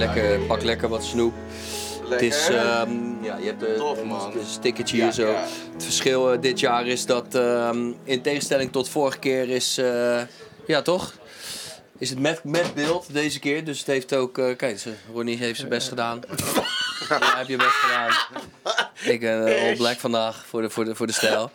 Lekker, pak lekker wat snoep. Het is, ehm, ja, je hebt de, Tof, man. een stickertje Ja, hier zo. ja. Het verschil eh, dit jaar is dat, ehm, in tegenstelling tot vorige keer, is, eh, ja toch? Is het met, met beeld deze keer. Dus het heeft ook, eh, kijk, Ronnie heeft zijn best gedaan. Jij hebt je best gedaan. Ik ben eh, all black vandaag voor de, voor de, voor de stijl.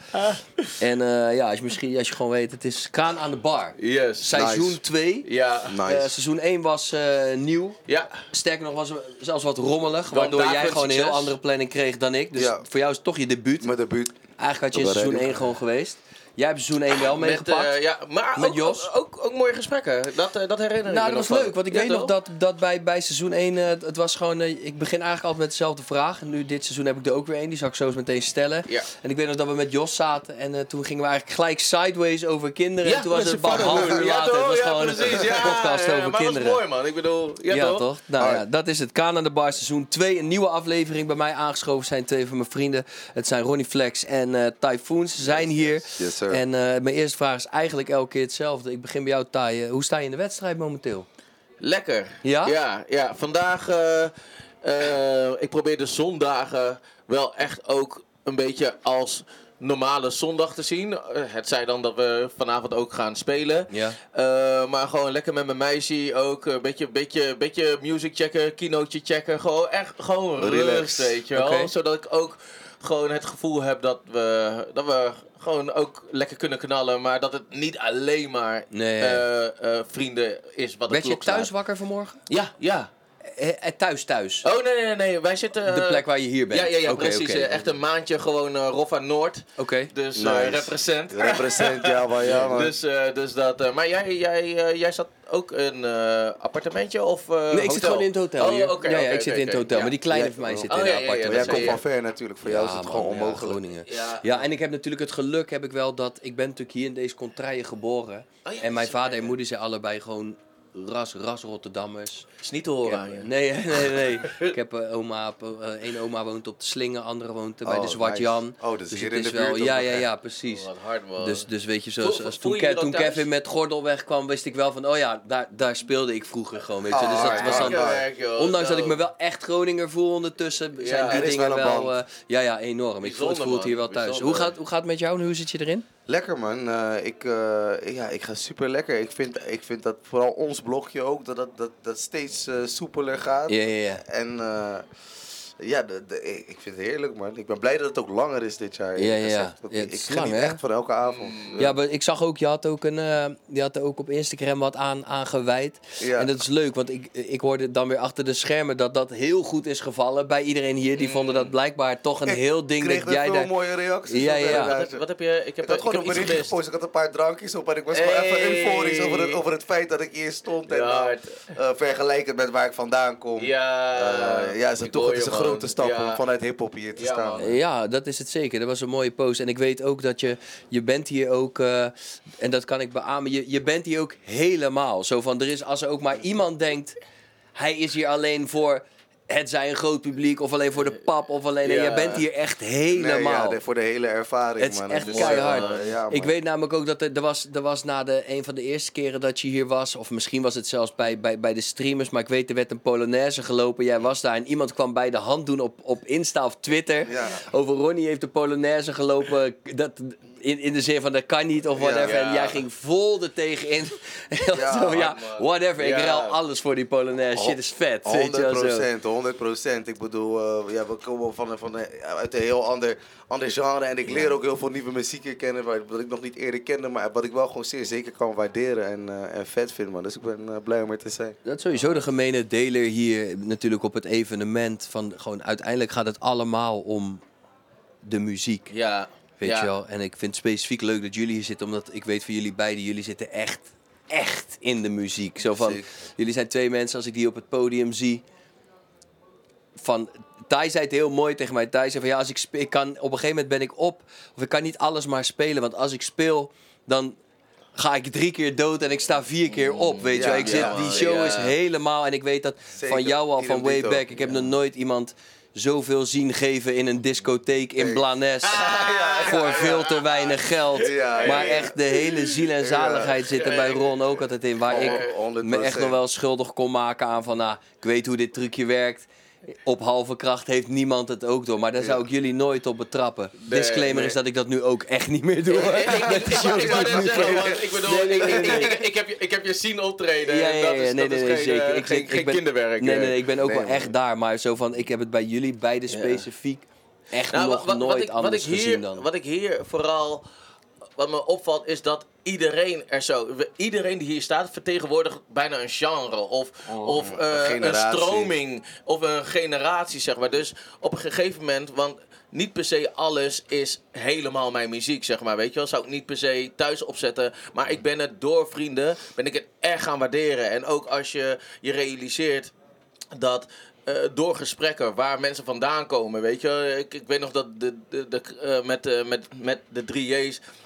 En eh, ja, als je, misschien, als je gewoon weet, het is Kraan aan de bar. Yes. Seizoen Nice. 2. Ja. Nice. Eh, seizoen 1 was eh, nieuw. Ja. Sterker nog, was zelfs wat rommelig. Waardoor jij gewoon een heel andere planning kreeg dan ik. Dus Ja. voor jou is het toch je debuut. Mijn debuut. Eigenlijk had je in seizoen ready. 1 gewoon geweest. Jij hebt seizoen 1 wel Met, meegepakt. eh, ja, maar Met ook, Jos. Ook, ook, ook mooie gesprekken. Dat, eh, dat herinner ik Nou, me dat was van. leuk, want ik Ja, weet nog dat, dat bij, bij seizoen 1, eh, het- was gewoon, eh, ik begin eigenlijk altijd met dezelfde vraag. En nu dit seizoen heb ik er ook weer één, die zal ik zo eens meteen stellen. Ja. En ik weet nog dat we met Jos zaten en eh, toen gingen we eigenlijk gelijk sideways over kinderen. en toen was het een half uur Ja, later, het was Ja, gewoon precies. een Ja, podcast ja, over maar kinderen. dat was mooi, man. Ik bedoel, ja, Ja, toch? toch? Nou Alright. ja, dat is het. Kaan aan de Bar seizoen 2. Een nieuwe aflevering bij mij aangeschoven zijn twee van mijn vrienden. Het zijn Ronnie Flex en eh Typhoons. Ze zijn hier. Yes, En eh, mijn eerste vraag is eigenlijk elke keer hetzelfde. Ik begin bij jou, Ty. Eh, Hoe sta je in de wedstrijd momenteel? Lekker. Ja? Ja, ja. vandaag, eh, ik probeer de zondagen wel echt ook een beetje als normale zondag te zien. Het zij dan dat we vanavond ook gaan spelen. Ja. Maar gewoon lekker met mijn meisje ook. Een beetje, beetje, beetje music checken, kinootje checken. Gewoon echt gewoon Relax. rust, weet je wel. Zodat ik ook gewoon het gevoel heb dat we, dat we gewoon ook lekker kunnen knallen. Maar dat het niet alleen maar Nee. eh, vrienden is wat Werd je thuis wakker vanmorgen? Ja, ja. Eh, eh, thuis, thuis. Oh nee, nee, nee. Wij zitten... De plek waar je hier bent. Ja, ja, ja precies. eh, Echt een maandje gewoon eh Roffa Noord. Oké. Dus eh, Nice. represent. Represent, ja, maar ja, man. Dus, eh, dus dat... eh, maar jij, jij, eh, jij zat ook in een appartementje of eh, Nee, ik zit gewoon in het hotel Oh, hier. oké, ja, ja, oké, ik zit oké, in het oké. hotel. Ja. Maar die kleine Ja. van mij zit Oh, in ja, een ja, ja, appartement. Maar jij dat komt van ver natuurlijk. Voor jou is Ja, het man, gewoon ja, onmogelijk. Groningen. Ja. Ja, en ik heb natuurlijk het geluk, heb ik wel, dat ik ben natuurlijk hier in deze contraille geboren. Oh ja, en mijn vader ja. en moeder zijn allebei gewoon ras, ras Rotterdammers. Is niet te horen nee, nee, nee. ik heb eh, oma, eh, één oma woont op de Slingen, andere woont bij Oh, de Zwart nice. Jan. Oh, dus hier het in is de wel, buurt ja, ja, ja, precies. Wat hard man. Dus, dus weet je, Voel- zoals als toen, je? Kevin met Gordel wegkwam, wist ik wel van, oh ja, daar, daar speelde ik vroeger gewoon, weet je. Oh, dus dat was dan, ondanks dat ik me wel echt Groninger voel ondertussen, zijn die is dingen wel een eh, ja, ja, enorm. Ik voel, het voelt hier wel thuis. Hoe gaat, hoe gaat het met jou en hoe zit je erin? Lekker man, Eh, ik, eh, ja, ik ga super lekker. Ik vind, ik vind dat vooral ons blokje ook, dat dat, dat, dat steeds eh, soepeler gaat. Ja, ja, ja. En ja, de, de- ik vind het heerlijk man. Ik ben blij dat het ook langer is dit jaar. Ja, ja, ja. Ik is lang, geniet hè? echt van elke avond. Ja, maar ik zag ook, je had ook, een, eh, je had er ook op Instagram wat aan, aan gewijd. Ja. En dat is leuk, want ik, ik hoorde dan weer achter de schermen dat dat heel goed is gevallen bij iedereen hier. Die vonden dat blijkbaar toch een Ik heel ding dat jij veel daar... mooie reacties Ja, ja. Wat, heb- wat heb je... Ik heb, Ik had ik gewoon heb een iets berichtje gepost. Ik had een paar drankjes op en ik was gewoon Hey. even euforisch over het, over het feit dat ik hier stond. En uh, hard. uh, vergelijkend met waar ik vandaan kom. Ja. Uh, ja, is het ik toch, het is een. Grote stap Ja. om vanuit hip-hop hier te Ja, staan. man. Ja, dat is het zeker. Dat was een mooie post. En ik weet ook dat je, je bent hier ook, eh, en dat kan ik beamen, je, je bent hier ook helemaal. Zo van, er is, als er ook maar iemand denkt, hij is hier alleen voor het zij een groot publiek, of alleen voor de pap, of alleen, nee, Ja. je bent hier echt Nee, helemaal. ja, de- voor de hele ervaring, Het is man. echt is, keihard. uh, ja, ik weet namelijk ook dat er, er, was, er was na de, een van de eerste keren dat je hier was, of misschien was het zelfs bij, bij, bij de streamers, maar ik weet er werd een Polonaise gelopen. Jij was daar en iemand kwam bij de hand doen op, op Insta of Twitter. Ja. Over Ronnie heeft de Polonaise gelopen. Dat, in, in de zin van dat kan niet of whatever. En jij ging vol er tegenin. Ja, Zo, ja, whatever. Ik ruil alles voor die Polonaise. Shit is vet. weet je 100 wel zo. procent, 100 procent. Ik bedoel, eh, ja, we komen van, van, een- uit een heel ander, ander genre. En ik leer ook heel veel nieuwe muziek hier kennen, wat ik nog niet eerder kende. Maar wat ik wel gewoon zeer zeker kan waarderen en, eh, en vet vind, man. Dus ik ben eh, blij om er te zijn. Dat is sowieso de gemene deler hier natuurlijk op het evenement. Van gewoon uiteindelijk gaat het allemaal om de muziek. Ja. Weet ja. je wel? En ik vind het specifiek leuk dat jullie hier zitten, omdat ik weet van jullie beiden, jullie zitten echt, echt in de muziek. Zo van, Zeker. jullie zijn twee mensen, als ik die op het podium zie, van... Thij zei het heel mooi tegen mij. Thij zei van ja, als ik speel, ik kan, op een gegeven moment ben ik op. Of ik kan niet alles maar spelen. Want als ik speel, dan ga ik drie keer dood en ik sta vier keer op. Weet je wel. Ik ja, zit, die show ja. is helemaal... En ik weet dat Zeker. van jou al, van way back. Ik heb nog nooit iemand zoveel zien geven in een discotheek in Blanes. voor veel te weinig geld. Maar echt de hele ziel en zaligheid zit er bij Ron ook altijd in. Waar ik me echt 100%. nog wel schuldig kon maken aan van... Nou, ik weet hoe dit trucje werkt. Op halve kracht heeft niemand het ook door. Maar daar zou ik jullie nooit op betrappen. Disclaimer nee. is dat ik dat nu ook echt niet meer doe. Ik, heb je, zien optreden. Ja, en ja, dat ja, is, nee, dat nee, is nee, geen, zeker. eh, Ik- geen, ben- kinderwerk. Nee, eh. nee, ik ben ook wel man. echt daar. Maar zo van, ik heb het bij jullie beide specifiek echt Nou, nog wat, nooit wat, ik, wat, anders ik hier, gezien dan. wat ik hier vooral, wat me opvalt, is dat iedereen er zo, iedereen die hier staat, vertegenwoordigt bijna een genre of, of eh, een, generatie. stroming of een generatie, zeg maar. Dus op een gegeven moment, want niet per se alles is helemaal mijn muziek, zeg maar, weet je wel. Zou ik niet per se thuis opzetten, maar ik ben het door vrienden, ben ik het echt gaan waarderen. En ook als je je realiseert dat eh, door gesprekken waar mensen vandaan komen, weet je. Ik, ik weet nog dat de, de, de, eh, met, eh, met, met de drie J's, eh, eh,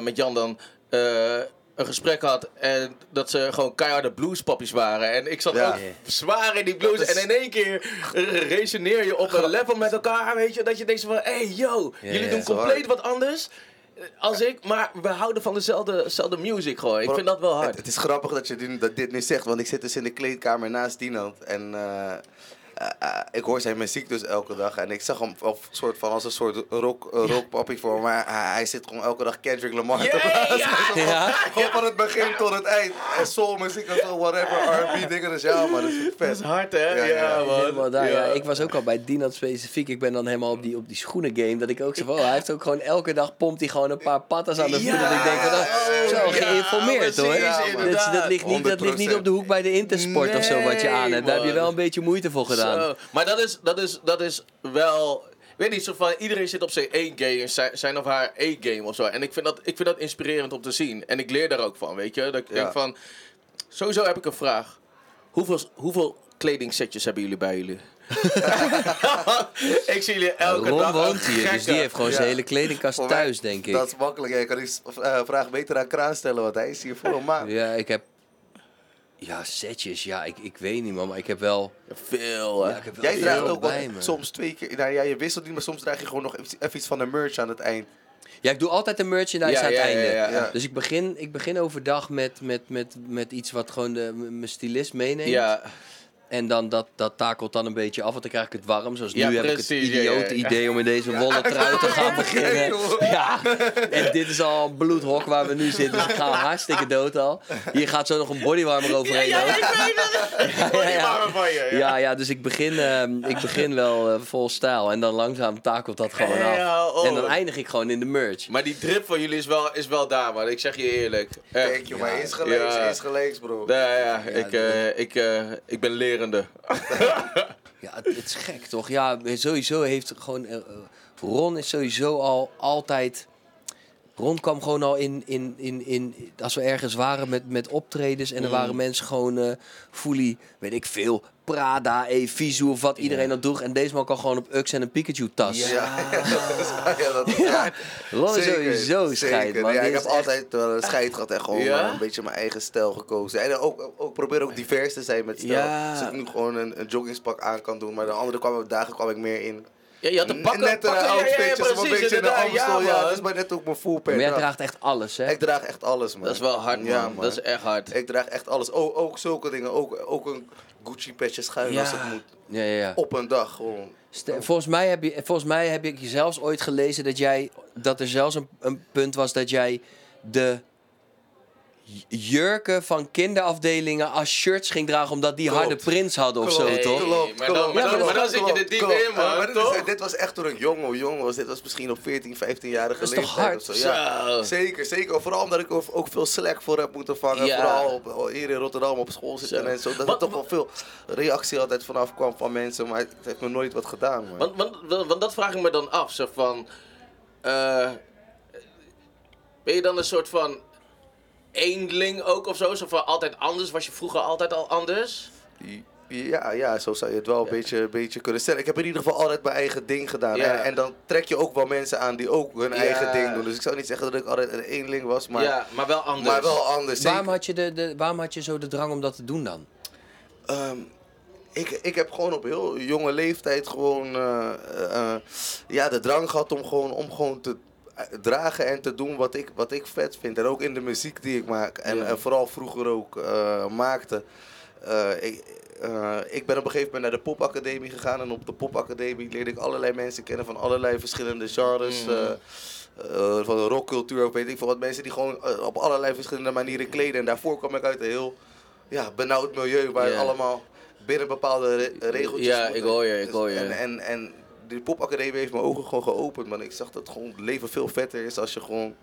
met Jan dan, eh, een gesprek had en dat ze gewoon keiharde bluespappies waren. En ik zat Ja. ook zwaar in die blues. Is- En in één keer resoneer je op een level met elkaar, weet je. Dat je denkt van, hé hey, yo, Ja, jullie ja. doen compleet hard. wat anders. eh, Als ik, maar we houden van dezelfde, dezelfde music gewoon. Ik vind dat wel hard. Het, het is grappig dat je dat dit nu zegt, want ik zit dus in de kleedkamer naast Dinant. En eh, eh, eh, ik hoor zijn muziek dus elke dag. En ik zag hem als, soort van, als een soort rock, uh, rockpappie voor me. Maar hij, hij zit gewoon elke dag Kendrick Lamar te Yeah, blazen. ja. Gewoon- Ja. Gewoon van het begin tot het eind. En soulmuziek en zo, whatever, R&B dingen. Dus ja man, dat is vet. Dat is hard, hè? Ja, Ja, ja. man. Helemaal daar, ja. Ja. Ik was ook al bij Dinant specifiek. Ik ben dan helemaal op die, op die schoenen game. Dat ik ook zo van, oh, hij heeft ook gewoon elke dag pompt hij gewoon een paar patas aan de Ja. voeten. Dat ik denk oh, zo Ja, geïnformeerd hoor. dat, inderdaad. dat, ligt niet, dat ligt niet op de hoek bij de Intersport of zo wat je aan hebt. Daar heb je wel een beetje moeite voor gedaan. Zo. Maar dat is, dat, is, dat is wel. Ik weet niet, zo van, iedereen zit op zijn E-game, zijn- zijn of haar E-game of zo. En ik vind, dat, ik vind dat inspirerend om te zien. En ik leer daar ook van, weet je. Dat ik Ja. denk van, sowieso heb ik een vraag. Hoeveel, hoeveel kledingsetjes hebben jullie bij jullie? ik zie jullie elke Ron dag woont hier, dus die heeft gewoon zijn Ja. hele kledingkast thuis, denk ik. Dat is makkelijk. Jij kan die eh, vraag beter aan Kraan stellen, want hij is hier voor een maand. Ja, ik heb... Ja, setjes. Ja, ik, ik weet niet, man. Maar ik heb wel... Veel, hè? Ja, ik heb wel Jij draagt ook wel bij me. soms twee keer. Nou ja, je wisselt niet, maar soms draag je gewoon nog even, iets van de merch aan het eind. Ja, ik doe altijd de merchandise Ja, aan het ja, einde. ja. Dus ik begin, ik begin overdag met, met, met, met iets wat gewoon de- mijn stylist meeneemt. En dan dat, dat takelt dan een beetje af, want dan krijg ik het warm. Zoals Ja, nu heb ik het ja, ja. idee om in deze wollen trui te gaan beginnen. Ja, en dit is al een bloedhok waar we nu zitten. Dus ik ga hartstikke dood al. Hier gaat zo nog een bodywarmer overheen. ja. Ja, van je. Ja, ja, dus ik begin, ehm, ik begin wel eh, vol stijl. En dan langzaam takelt dat gewoon af. Oh. En dan eindig ik gewoon in de merch. Maar die drip van jullie is wel, is wel daar, man. Ik zeg je eerlijk. Echt. Kijk maar gelijks, Ja. eens gelijks, bro. Ja, ja, ik, eh, ik, eh, ik ben Ja, het, het is gek toch? Ja, sowieso heeft gewoon. eh, eh, Ron is sowieso al altijd. Ron kwam gewoon al in, in, in, in. Als we ergens waren met, met optredens. en er waren mensen gewoon. eh fully, weet ik veel. Prada, Evisu of wat iedereen dat droeg. En deze man kan gewoon op Ux en een Pikachu-tas. Ja, ja, dat is, ja. Ron is sowieso scheid, man. Ja, ik heb echt- altijd wel een scheid gehad en gewoon Ja? een beetje mijn eigen stijl gekozen. En ook, ook probeer ook divers te zijn met stijl. Ja. Dus ik nu gewoon een, een joggingspak aan kan doen. Maar de andere kwam, dagen kwam ik meer in. Ja, je had de pakken. Net een pakken, ja, ja, ja, outfitjes, of een beetje in de. Amstel. Ja, dat is maar net ook mijn full per Maar jij draagt echt alles, hè? Ik draag echt alles, man. Dat is wel hard, man. Ja, man. Dat is echt hard. Ik draag echt alles. Ook, ook zulke dingen. Ook, ook een Gucci petje schuin Ja. als het moet. Ja, ja, ja. Op een dag gewoon. Volgens mij, heb je, volgens mij heb ik zelfs ooit gelezen dat jij dat er zelfs een, een punt was dat jij de jurken van kinderafdelingen als shirts ging dragen omdat die Klopt. harde prints hadden of Klopt, zo, toch? Klopt, maar dan- klopt, maar dan- klopt, maar dan zit je er diep klopt. in, man, maar dit, toch? is, dit was echt toen ik jong, oh, jong was. Dit was misschien op 14, 15-jarige Dat is toch leeftijd. hard? of zo. Ja, Zo. zeker, zeker. Vooral omdat ik ook, ook veel slack voor heb moeten vangen. Ja. Vooral op, hier in Rotterdam op school zitten Zo. en zo. Dat er toch wel veel reactie altijd vanaf kwam van mensen. Maar het heeft me nooit wat gedaan, man. Want, want, want, want dat vraag ik me dan af. Zo van. eh, ben je dan een soort van. Eenling ook of zo? Zo van altijd anders? Was je vroeger altijd al anders? Ja, ja, zo zou je het wel een beetje, een beetje kunnen stellen. Ik heb in ieder geval altijd mijn eigen ding gedaan. Ja. En, en dan trek je ook wel mensen aan die ook hun Ja. eigen ding doen. Dus ik zou niet zeggen dat ik altijd een eenling was, maar, ja, maar wel anders. maar wel anders. Waarom had, je de, de, waarom had je zo de drang om dat te doen dan? Ehm, ik, ik heb gewoon op heel jonge leeftijd gewoon eh, eh, ja, de drang gehad om gewoon, om gewoon te dragen en te doen wat ik, wat ik vet vind. En ook in de muziek die ik maak. En, Ja. en vooral vroeger ook eh, maakte. Eh, ik, eh, ik ben op een gegeven moment naar de popacademie gegaan. En op de popacademie leerde ik allerlei mensen kennen van allerlei verschillende genres. Mhm. eh, eh, van de rockcultuur of weet ik veel wat. Mensen die gewoon eh, op allerlei verschillende manieren kleden. En daarvoor kwam ik uit een heel ja, benauwd milieu waar Ja. allemaal binnen bepaalde re- regeltjes. Ja, moeten. ik hoor je, ik Dus- hoor je. En, en, en die popacademie heeft mijn ogen gewoon geopend, man. Ik zag dat gewoon het leven veel vetter is als je gewoon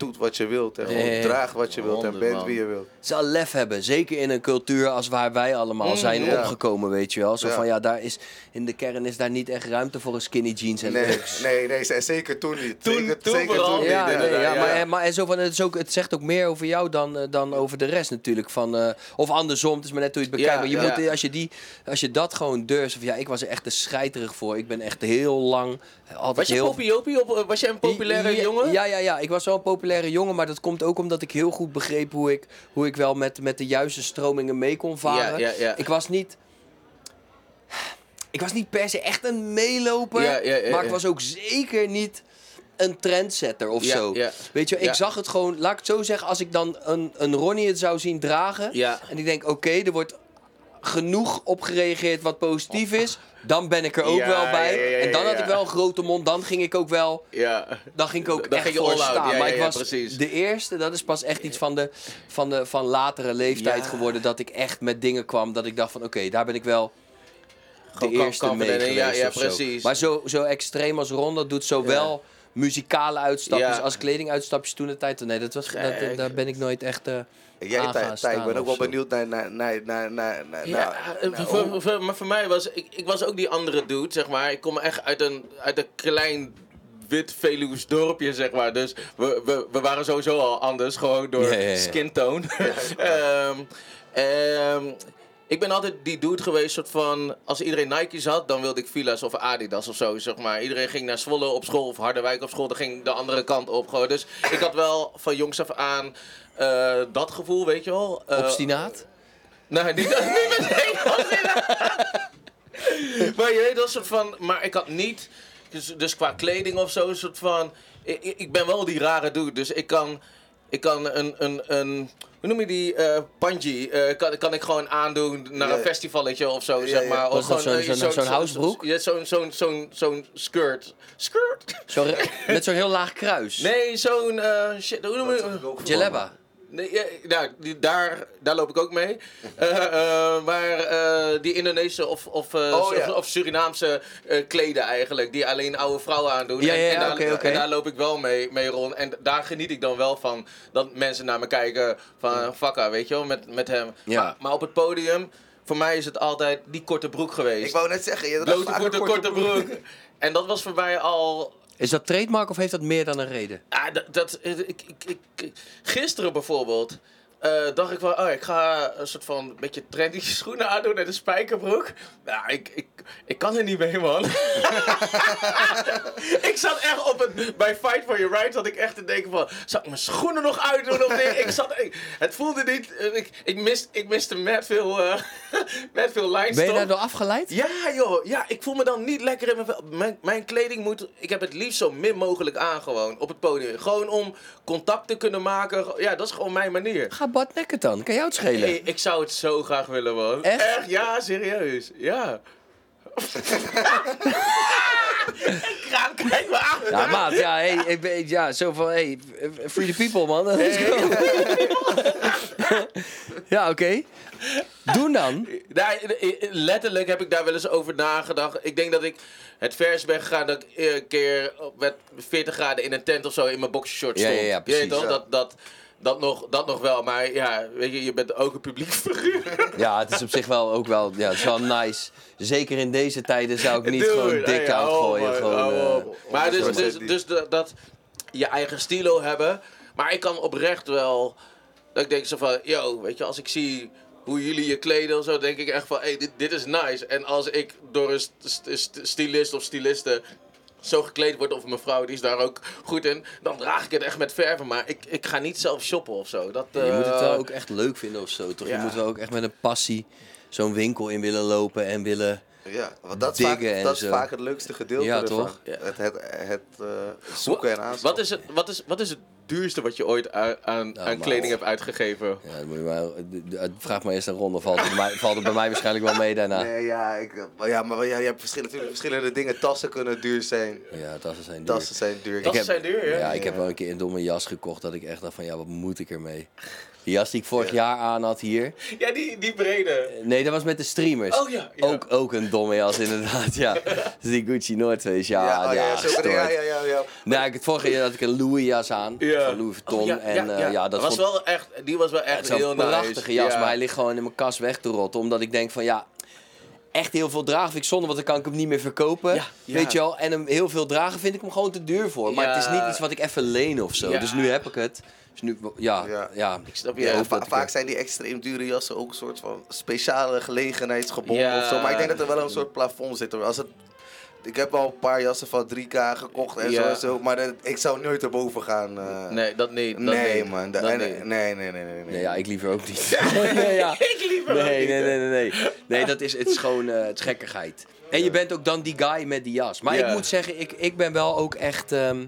doet wat je wilt. En gewoon draagt wat je wilt en bent man. wie je wilt. Het zal lef hebben, zeker in een cultuur als waar wij allemaal Mm, zijn ja. opgekomen, weet je wel. Zo Ja. van ja, daar is in de kern is daar niet echt ruimte voor een skinny jeans en Nee, drugs. nee, nee, zeker toen niet. Toen- zeker, toen zeker toen niet, niet. Ja, nee, ja, ja. maar, maar en zo van, het, is ook, het zegt ook meer over jou dan, eh, dan over de rest natuurlijk. Van, eh, of andersom, het is maar net hoe je het bekijkt. Ja, maar je ja. moet, als, je die, als je dat gewoon durft, of ja, ik was er echt te scheiterig voor. Ik ben echt heel lang, eh, altijd Was je heel... Op, was je een populaire ja, jongen? Ja, ja, ja, ik was wel een populaire jongen, maar dat komt ook omdat ik heel goed begreep hoe ik, hoe ik wel met, met de juiste stromingen mee kon varen. Ja, ja, ja. Ik was niet... Ik was niet per se echt een meeloper, maar ik was ook zeker niet een trendsetter of Ja, zo. ja. Weet je, ik Ja. zag het gewoon, laat ik het zo zeggen, als ik dan een, een Ronnie het zou zien dragen Ja. en ik denk, oké, er wordt genoeg op gereageerd wat positief is, dan ben ik er ook Ja, wel bij. ja, ja, ja, en dan had ik wel een grote mond, dan ging ik ook wel Ja. dan ging ik ook Dan echt ging voor staan. Ja, maar ik was precies. de eerste, dat is pas echt iets van de, van de van latere leeftijd geworden. Dat ik echt met dingen kwam dat ik dacht van oké, daar ben ik wel de eerste mee geweest Ja, ja, zo. precies. Maar zo, zo extreem als Ron dat doet, zowel muzikale uitstapjes als kledinguitstapjes toen de tijd. Nee, dat was, dat, daar ben ik nooit echt eh Jij, Tij, Tij, ik ben ook wel benieuwd naar... naar, naar, naar, naar, naar Ja, naar- naar- voor- voor- maar voor mij was ik, ik was ook die andere dude, zeg maar. Ik kom echt uit een, uit een klein wit Veluws dorpje, zeg maar. Dus we, we, we waren sowieso al anders, gewoon door Ja, ja, ja. skin tone. Ehm, ehm, ik ben altijd die dude geweest, soort van, als iedereen Nike's had, dan wilde ik Fila's of Adidas of zo, zeg maar. Iedereen ging naar Zwolle op school of Harderwijk op school, dan ging de andere kant op gewoon. Dus ik had wel van jongs af aan eh, dat gevoel, weet je wel. Eh, obstinaat. Nee, niet, niet meteen maar je weet wel, soort van. Maar ik had niet. Dus, dus qua kleding of zo, een soort van. Ik- ik ben wel die rare dude, dus ik kan. Ik kan een. een, een hoe noem je die? eh panji. eh, kan, kan ik gewoon aandoen naar Ja. een festivalletje of zo, Ja, zeg ja. maar. Was Of gewoon, zo'n- eh, zo'n- zo'n housebroek? Ja, zo'n zo'n zo'n zo'n skirt. Skirt? Zo, met zo'n heel laag kruis. Nee, zo'n. eh shit, hoe noem je Jalebba. Nee, ja, nou, die, daar, daar loop ik ook mee. Eh, eh, maar eh, die Indonesische of, of, Oh, ja. of, Surinaamse kleden eigenlijk, die alleen oude vrouwen aandoen. Ja, en, daar, en loop ik wel mee, mee rond. En daar geniet ik dan wel van, dat mensen naar me kijken van fakka, weet je wel, met, met hem. Maar, maar op het podium, voor mij is het altijd die korte broek geweest. Ik wou net zeggen, je Blote voeten, een korte broek. En dat was voor mij al Is dat trademark of heeft dat meer dan een reden? Ah, dat, dat, ik, ik, ik, ik- gisteren bijvoorbeeld eh, dacht ik van, oh, ik ga een soort van beetje trendy schoenen aandoen en een spijkerbroek. Nou, ik, ik, ik kan er niet mee, man. ik zat echt op het, bij Fight for Your Right zat ik echt te denken van, zal ik mijn schoenen nog uitdoen of niet? Ik zat, ik, het voelde niet, eh, ik, ik, mist, ik miste met veel, eh met veel lijnstof. Ben je daardoor afgeleid? Ja, joh. Ja, ik voel me dan niet lekker in mijn vel. Mijn, mijn kleding moet... Ik heb het liefst zo min mogelijk aan gewoon op het podium. Gewoon om contact te kunnen maken. Ja, dat is gewoon mijn manier. Ga Bart Nekkert dan. Kan jou het schelen? Hey, ik zou het zo graag willen, man. Echt? Ja, serieus. Ja. Kraan, kijk me aan. Ja, maat, ja, hey, ik ben, ja, zo van, hey, free the people, man. Let's go. ja, oké. Doen dan. Nou, letterlijk heb ik daar wel eens over nagedacht. Ik denk dat ik het vers ben gegaan dat ik een keer op- met 40 graden in een tent of zo in mijn boxershort Ja, stond. ja, ja, Je weet precies, toch? ja. Dat, dat, dat, nog, dat nog wel, maar ja, weet je, je bent ook een publiek figuur. Ja, het is op zich wel ook wel, ja, het is wel nice. Zeker in deze tijden zou ik niet Dude, gewoon dik hey, gooien. Gewoon, eh. Maar dus, dus, dus dat, je eigen stilo hebben. Maar ik kan oprecht wel, dat ik denk zo van, yo, weet je, als ik zie hoe jullie je kleden of zo, denk ik echt van, hey, dit, dit is nice. En als ik door een st- st- st- stylist of styliste zo gekleed word, of mijn vrouw, die is daar ook goed in, dan draag ik het echt met verven. Maar ik, ik ga niet zelf shoppen of zo. Dat, je moet het eh, wel ook echt leuk vinden of zo, toch? ja. Je moet wel ook echt met een passie zo'n winkel in willen lopen en willen... Ja, want dat is, vaak, dat is vaak het leukste gedeelte Ja, ervan. toch? Ja. Het, het, het eh, zoeken en aanschaffen. Wat is, het, wat, is, wat is het duurste wat je ooit aan, aan, aan maar- kleding hebt uitgegeven? Ja, dan moet je maar, vraag maar eerst een ronde. Valt het, bij mij, valt het bij mij waarschijnlijk wel mee daarna. Nee, ja, ik, maar ja, maar ja, je hebt verschillende, verschillende dingen. Tassen kunnen duur zijn. Ja, tassen zijn duur. Tassen zijn duur. Tassen Ik heb- zijn duur, ja? Ja, ik heb wel een keer een domme jas gekocht dat ik echt dacht van ja, wat moet ik ermee? Die jas die ik vorig jaar aan had hier. Ja, die, die brede. Nee, dat was met de streamers. Oh ja, ja. Ook, ook een domme jas inderdaad, ja. Dus die Gucci North Face, ja, ja, oh, ja, zo- ja, ja, ja, ja. Nou, ik, het vorige jaar had ik een Louis jas aan, van Louis Vuitton. Oh, ja, en ja, eh, ja. ja, dat was vond, wel echt, die was wel echt heel een nice. prachtige jas, Ja. maar hij ligt gewoon in mijn kast weg te rotten. Omdat ik denk van ja, echt heel veel dragen vind ik zonde, want dan kan ik hem niet meer verkopen. Ja, ja. Weet je wel? En hem heel veel dragen vind ik hem gewoon te duur voor. Maar het is Ja. niet iets wat ik even leen of zo. Ja. Dus nu heb ik het. Dus nu, ja, ja. Ja. Ik snap je. Ja, hoop va- dat ik vaak zijn die extreem dure jassen ook een soort van speciale gelegenheidsgebonden Ja. of zo. Maar ik denk dat er wel een soort plafond zit. hoor. Als het, ik heb al een paar jassen van 3K gekocht en zo en zo. Maar dat- ik zou nooit erboven gaan. eh. Nee, dat niet. Dat nee, niet. man. Dat nee, nee, nee, nee, nee. Nee, ja, ik liever ook niet. nee, ja. Ik liever ook nee, niet, nee, nee, nee, nee. Nee, dat is, het is gewoon eh, het is gekkigheid. En je bent ook dan die guy met die jas. Maar Ja. ik moet zeggen, ik, ik ben wel ook echt... ehm,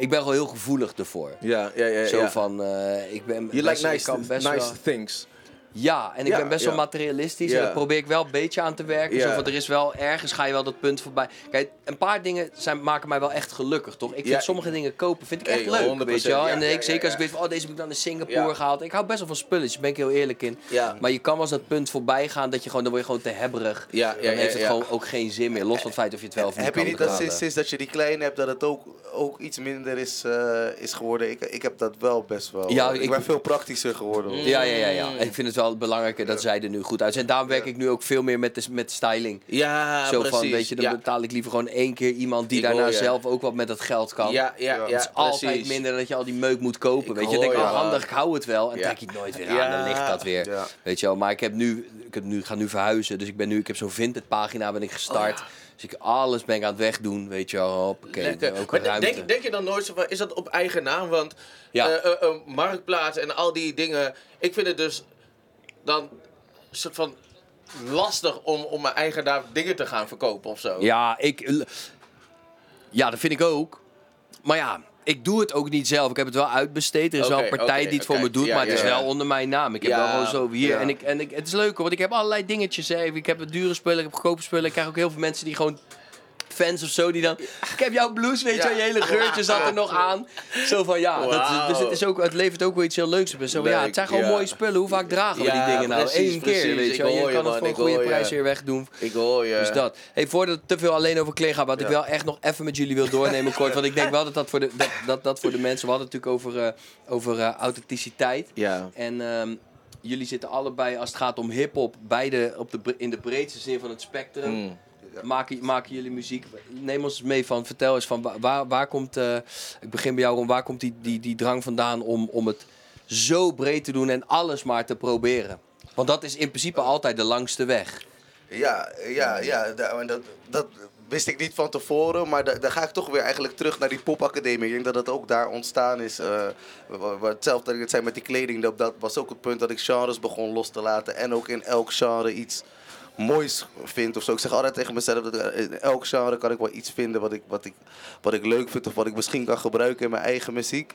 ik ben wel heel gevoelig ervoor. Ja, ja, ja. Zo ja. van, eh, ik ben like ik nice, nice wel- things. Ja, en ik Ja, ben best wel materialistisch. Ja. En daar probeer ik wel een beetje aan te werken. Ja. Zo van, er is wel ergens ga je wel dat punt voorbij. Kijk, een paar dingen zijn, maken mij wel echt gelukkig, toch? Ik vind sommige dingen kopen vind ik echt Hey, leuk, 100%, weet je wel. ja, en ja, ik, ja, zeker als ja. ik weet van, oh, deze heb ik dan in Singapore Ja. gehaald. Ik hou best wel van spulletjes, daar ben ik heel eerlijk in. Ja. Maar je kan wel eens dat punt voorbij gaan dat je gewoon, dan word je gewoon te hebberig. Ja, ja, dan heeft het ja. gewoon ook geen zin meer. Los van het feit of je het wel of niet Heb je kan niet dat sinds, sinds dat je die kleine hebt, dat het ook, ook iets minder is, eh, is geworden? Ik, ik heb dat wel best wel. Ja, ik, ik- ben veel praktischer geworden. Ja, ja, ja, ja. Ik vind het wel belangrijker dat zij er nu goed uit zijn. Daarom werk ik nu ook veel meer met de, met styling. Ja, Zo precies. van, weet je, dan ja. betaal ik liever gewoon één keer iemand die Ik daarna hoor zelf ook wat met dat geld kan. Ja, ja, ja. Het is altijd precies. minder dat je al die meuk moet kopen. Ik weet je, ik denk, oh handig, ik hou het wel. En Ja. trek het nooit weer Ja. aan, dan ligt dat weer. Ja. Weet je wel, maar ik heb nu, ik, heb nu, ik ga nu verhuizen. Dus ik ben nu, ik heb zo'n Vinted pagina ben ik gestart. Oh, ja. Dus ik alles ben ik aan het wegdoen, weet je wel. Hoppakee, Maar ruimte. denk, denk je dan nooit zo van, is dat op eigen naam? Want Ja. eh, eh, eh, marktplaats en al die dingen. Ik vind het dus dan een soort van lastig om, om mijn eigen naam dingen te gaan verkopen of zo. Ja, ik, ja, dat vind ik ook. Maar ja, ik doe het ook niet zelf. Ik heb het wel uitbesteed. Er is wel een partij die het voor me doet, Ja, maar het is ja. wel onder mijn naam. Ik heb wel gewoon zo hier. En, ik, en ik, het is leuk hoor, want ik heb allerlei dingetjes. Hè. Ik heb het dure spullen, ik heb goedkope spullen. Ik krijg ook heel veel mensen die gewoon fans of zo die dan. Ik heb jouw blouse, weet je, wel, je hele geurtje zat er nog aan. Zo van ja, dat, dus het, is ook, het levert ook wel iets heel leuks op. Zo, ja, het zijn gewoon mooie spullen. Hoe vaak dragen we die dingen nou? precies, Eén keer, precies. weet je wel. Je kan het voor een goede prijs weer wegdoen. Ik hoor je. Dus dat. Hey, voordat het te veel alleen over kleren gaat, wat ik wel echt nog even met jullie wil doornemen kort. Want ik denk wel dat dat voor de, dat, dat, dat voor de mensen... We hadden het natuurlijk over, eh, over eh, authenticiteit. Ja. En ehm, jullie zitten allebei, als het gaat om hip-hop, beide op de, in de breedste zin van het spectrum. Mm. Maken, maken jullie muziek? Neem ons mee van, vertel eens van wa- waar, waar komt, eh, ik begin bij jou, Ron, waar komt die, die, die drang vandaan om, om het zo breed te doen en alles maar te proberen? Want dat is in principe altijd de langste weg. Ja, ja, ja. Dat, dat wist ik niet van tevoren, maar da- dan ga ik toch weer eigenlijk terug naar die popacademie. Ik denk dat het ook daar ontstaan is. wa- hetzelfde dat ik het zei met die kleding, dat, dat was ook het punt dat ik genres begon los te laten. En ook in elk genre iets moois vind of zo. Ik zeg altijd tegen mezelf dat eh, in elk genre kan ik wel iets vinden wat ik, wat ik, wat ik leuk vind of wat ik misschien kan gebruiken in mijn eigen muziek.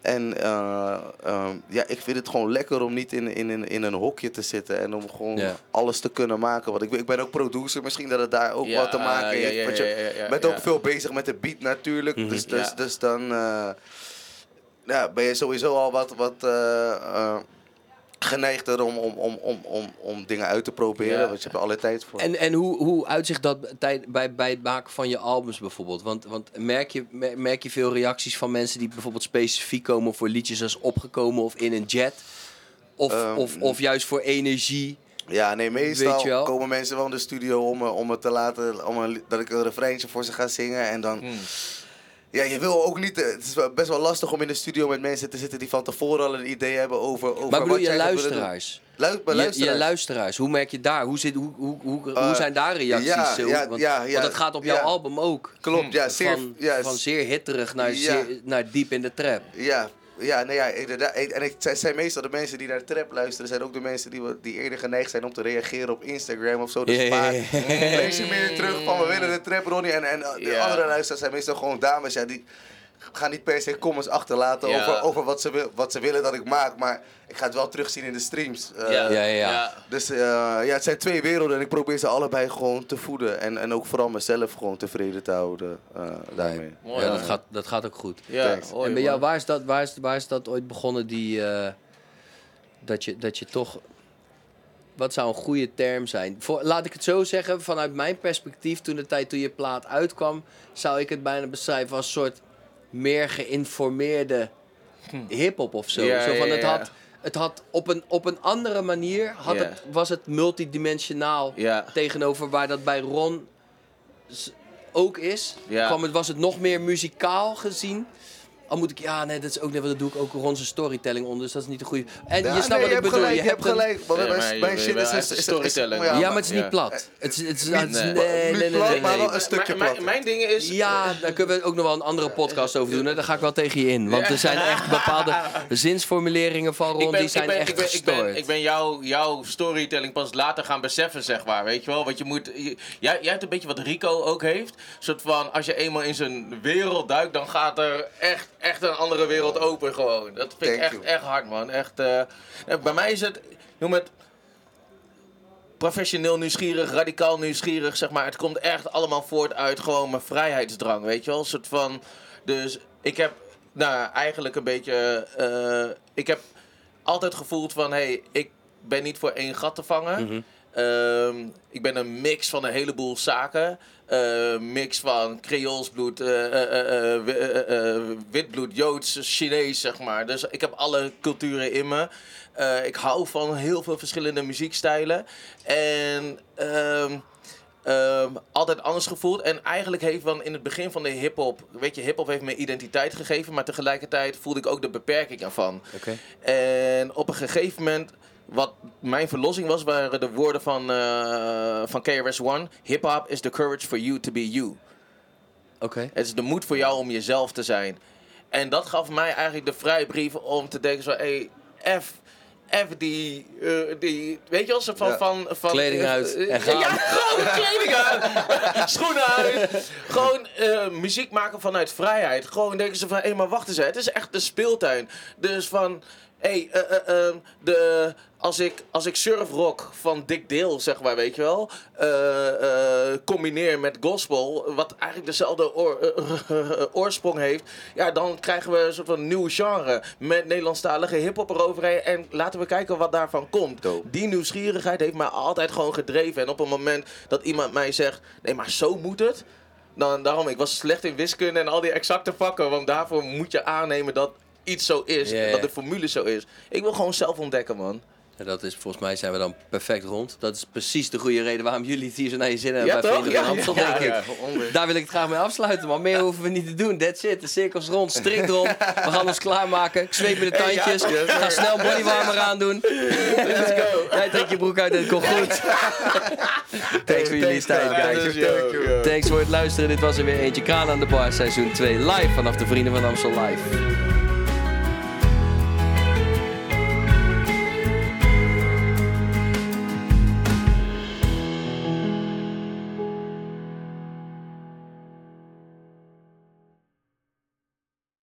En eh, ehm, ja, ik vind het gewoon lekker om niet in, in, in, in een hokje te zitten en om gewoon alles te kunnen maken. Want ik, ik ben ook producer, misschien dat het daar ook Ja, wat te maken heeft. ja, want je bent ook veel bezig met de beat natuurlijk. Mhm. Dus, dus, dus dan eh, ja, ben je sowieso al wat, wat eh, eh, geneigder om, om, om, om, om, dingen uit te proberen. Ja. Want je hebt er alle tijd voor. En, en hoe, hoe uitzicht dat tijd, bij, bij het maken van je albums bijvoorbeeld? Want, want merk, je, mer- merk je veel reacties van mensen die bijvoorbeeld specifiek komen voor liedjes als opgekomen of in een jet? Of, Ehm, of, of juist voor energie? Ja, nee, meestal komen mensen wel in de studio om, me- om me te laten, om een, dat ik een refreintje voor ze ga zingen. En dan, Hmm. Ja, je wil ook niet, eh, het is best wel lastig om in de studio met mensen te zitten die van tevoren al een idee hebben over, over Maar bedoel wat je luisteraars? Lu- bij Je, je luisteraars. luisteraars, hoe merk je daar? Hoe, zit, hoe, hoe, hoe, hoe Eh, zijn daar reacties? ja, want, ja, want dat gaat op jouw album ook. Klopt, ja, zeer, van, van zeer hitterig naar, zeer, naar diep in de trap. ja. Ja, nee, ja, inderdaad. En ik, het zijn meestal de mensen die naar de trap luisteren, zijn ook de mensen die, we- die eerder geneigd zijn om te reageren op Instagram of zo. Dus ja, vaak lees je meer terug van we willen de trap, Ronnie. En, en de Ja. andere luisteraars zijn meestal gewoon dames, ja, die gaan niet per se comments achterlaten Ja. over, over wat, ze wil, wat ze willen dat ik maak. Maar ik ga het wel terugzien in de streams. Eh, Ja, ja, ja. Dus eh, ja, het zijn twee werelden en ik probeer ze allebei gewoon te voeden. En, en ook vooral mezelf gewoon tevreden te houden eh, daarmee. Mooi, ja, dat gaat, dat gaat ook goed. Ja, en bij jou, waar is, dat, waar, is, waar is dat ooit begonnen, die, eh, dat, je, dat je toch... Wat zou een goede term zijn? Voor, laat ik het zo zeggen, vanuit mijn perspectief, toen de tijd toen je plaat uitkwam, zou ik het bijna beschrijven als een soort meer geïnformeerde hip-hop of zo. Ja, zo van, het, had, het had op een, op een andere manier had het, was het multidimensionaal tegenover waar dat bij Ron ook is. Kwam het, was het nog meer muzikaal gezien. Al moet ik, ja, nee, dat is ook net wat dat doe ik ook rond zijn storytelling onder, dus dat is niet de goede. En Ja, je snapt nee, wat ik hebt bedoel. Gelijk, je je hebt gelijk. Maar Nee, shit wel is, storytelling. is- Ja, maar het is niet Ja. plat. Het, is- het, is- nee. nee, nee, nee, nee, plat, nee, maar wel een stukje Mijn- mijn, plat. mijn ding is... Ja, daar kunnen we ook nog wel een andere podcast over doen. Hè. Daar ga ik wel tegen je in. Want er zijn echt bepaalde zinsformuleringen van Ron, die zijn echt ik ben, ik ben, ik ben jouw, jouw storytelling pas later gaan beseffen, zeg maar. Weet je wel? Want je moet. je- jij, jij hebt een beetje wat Rico ook heeft. Een soort van, als je eenmaal in zijn wereld duikt, dan gaat er echt, echt een andere wereld open gewoon. Dat vind ik echt, you. echt hard, man. Echt, eh, eh, bij mij is het. Noem het. Professioneel nieuwsgierig, radicaal nieuwsgierig, zeg maar. Het komt echt allemaal voort uit gewoon mijn vrijheidsdrang, weet je wel? Een soort van. Dus ik heb, nou, eigenlijk een beetje. eh, ik heb altijd gevoeld van, hé, hey, ik ben niet voor één gat te vangen. Mhm. Ehm, ik ben een mix van een heleboel zaken. Eh, mix van Creools bloed, eh, eh, eh, eh, wi- eh, eh, wit bloed, Joods, Chinees, zeg maar. Dus ik heb alle culturen in me. Eh, ik hou van heel veel verschillende muziekstijlen. En ehm, ehm, altijd anders gevoeld. En eigenlijk heeft dan in het begin van de hip-hop. Weet je, hip-hop heeft me identiteit gegeven. Maar tegelijkertijd voelde ik ook de beperking ervan. Oké. En op een gegeven moment, wat mijn verlossing was, waren de woorden van, eh van KRS-One. Hip-hop is the courage for you to be you. Oké. Het is de moed voor jou om jezelf te zijn. En dat gaf mij eigenlijk de vrijbrief om te denken zo, hé, F, F die, eh, die, weet je wel, van, Ja. van, van... Kleding eh, uit en gaan. Ja, gewoon kleding uit, schoenen uit. Gewoon muziek maken vanuit vrijheid. Gewoon denken ze van, hé, maar wacht eens, hè, het is echt de speeltuin. Dus van, hé, eh, eh, eh, de... Als ik, als ik surfrock van Dick Dale, zeg maar, weet je wel, eh, eh, combineer met gospel, wat eigenlijk dezelfde oor- eh, oorsprong heeft, ja, dan krijgen we een soort van nieuw genre met Nederlandstalige hip-hop eroverheen. En laten we kijken wat daarvan komt. Dope. Die nieuwsgierigheid heeft mij altijd gewoon gedreven. En op het moment dat iemand mij zegt, nee, maar zo moet het. Dan, daarom, ik was slecht in wiskunde en al die exacte vakken. Want daarvoor moet je aannemen dat iets zo is. Ja, ja. Dat de formule zo is. Ik wil gewoon zelf ontdekken, man. Ja, dat is, volgens mij zijn we dan perfect rond. Dat is precies de goede reden waarom jullie het hier zo naar je zin hebben Ja, bij toch? Vrienden van Amstel, denk ik. Daar wil ik het graag mee afsluiten, maar meer hoeven we niet te doen. That's it. De cirkels rond, strikt rond. We gaan ons klaarmaken. Ik zweep met de tandjes. yes, Ga snel bodywarmer aandoen. Let's go. Jij trekt je broek uit en het komt goed. Thanks voor jullie tijd, guys. Thanks voor het luisteren. Dit was er weer eentje. Kraan aan de bar, seizoen 2. Live vanaf de Vrienden van Amstel Live.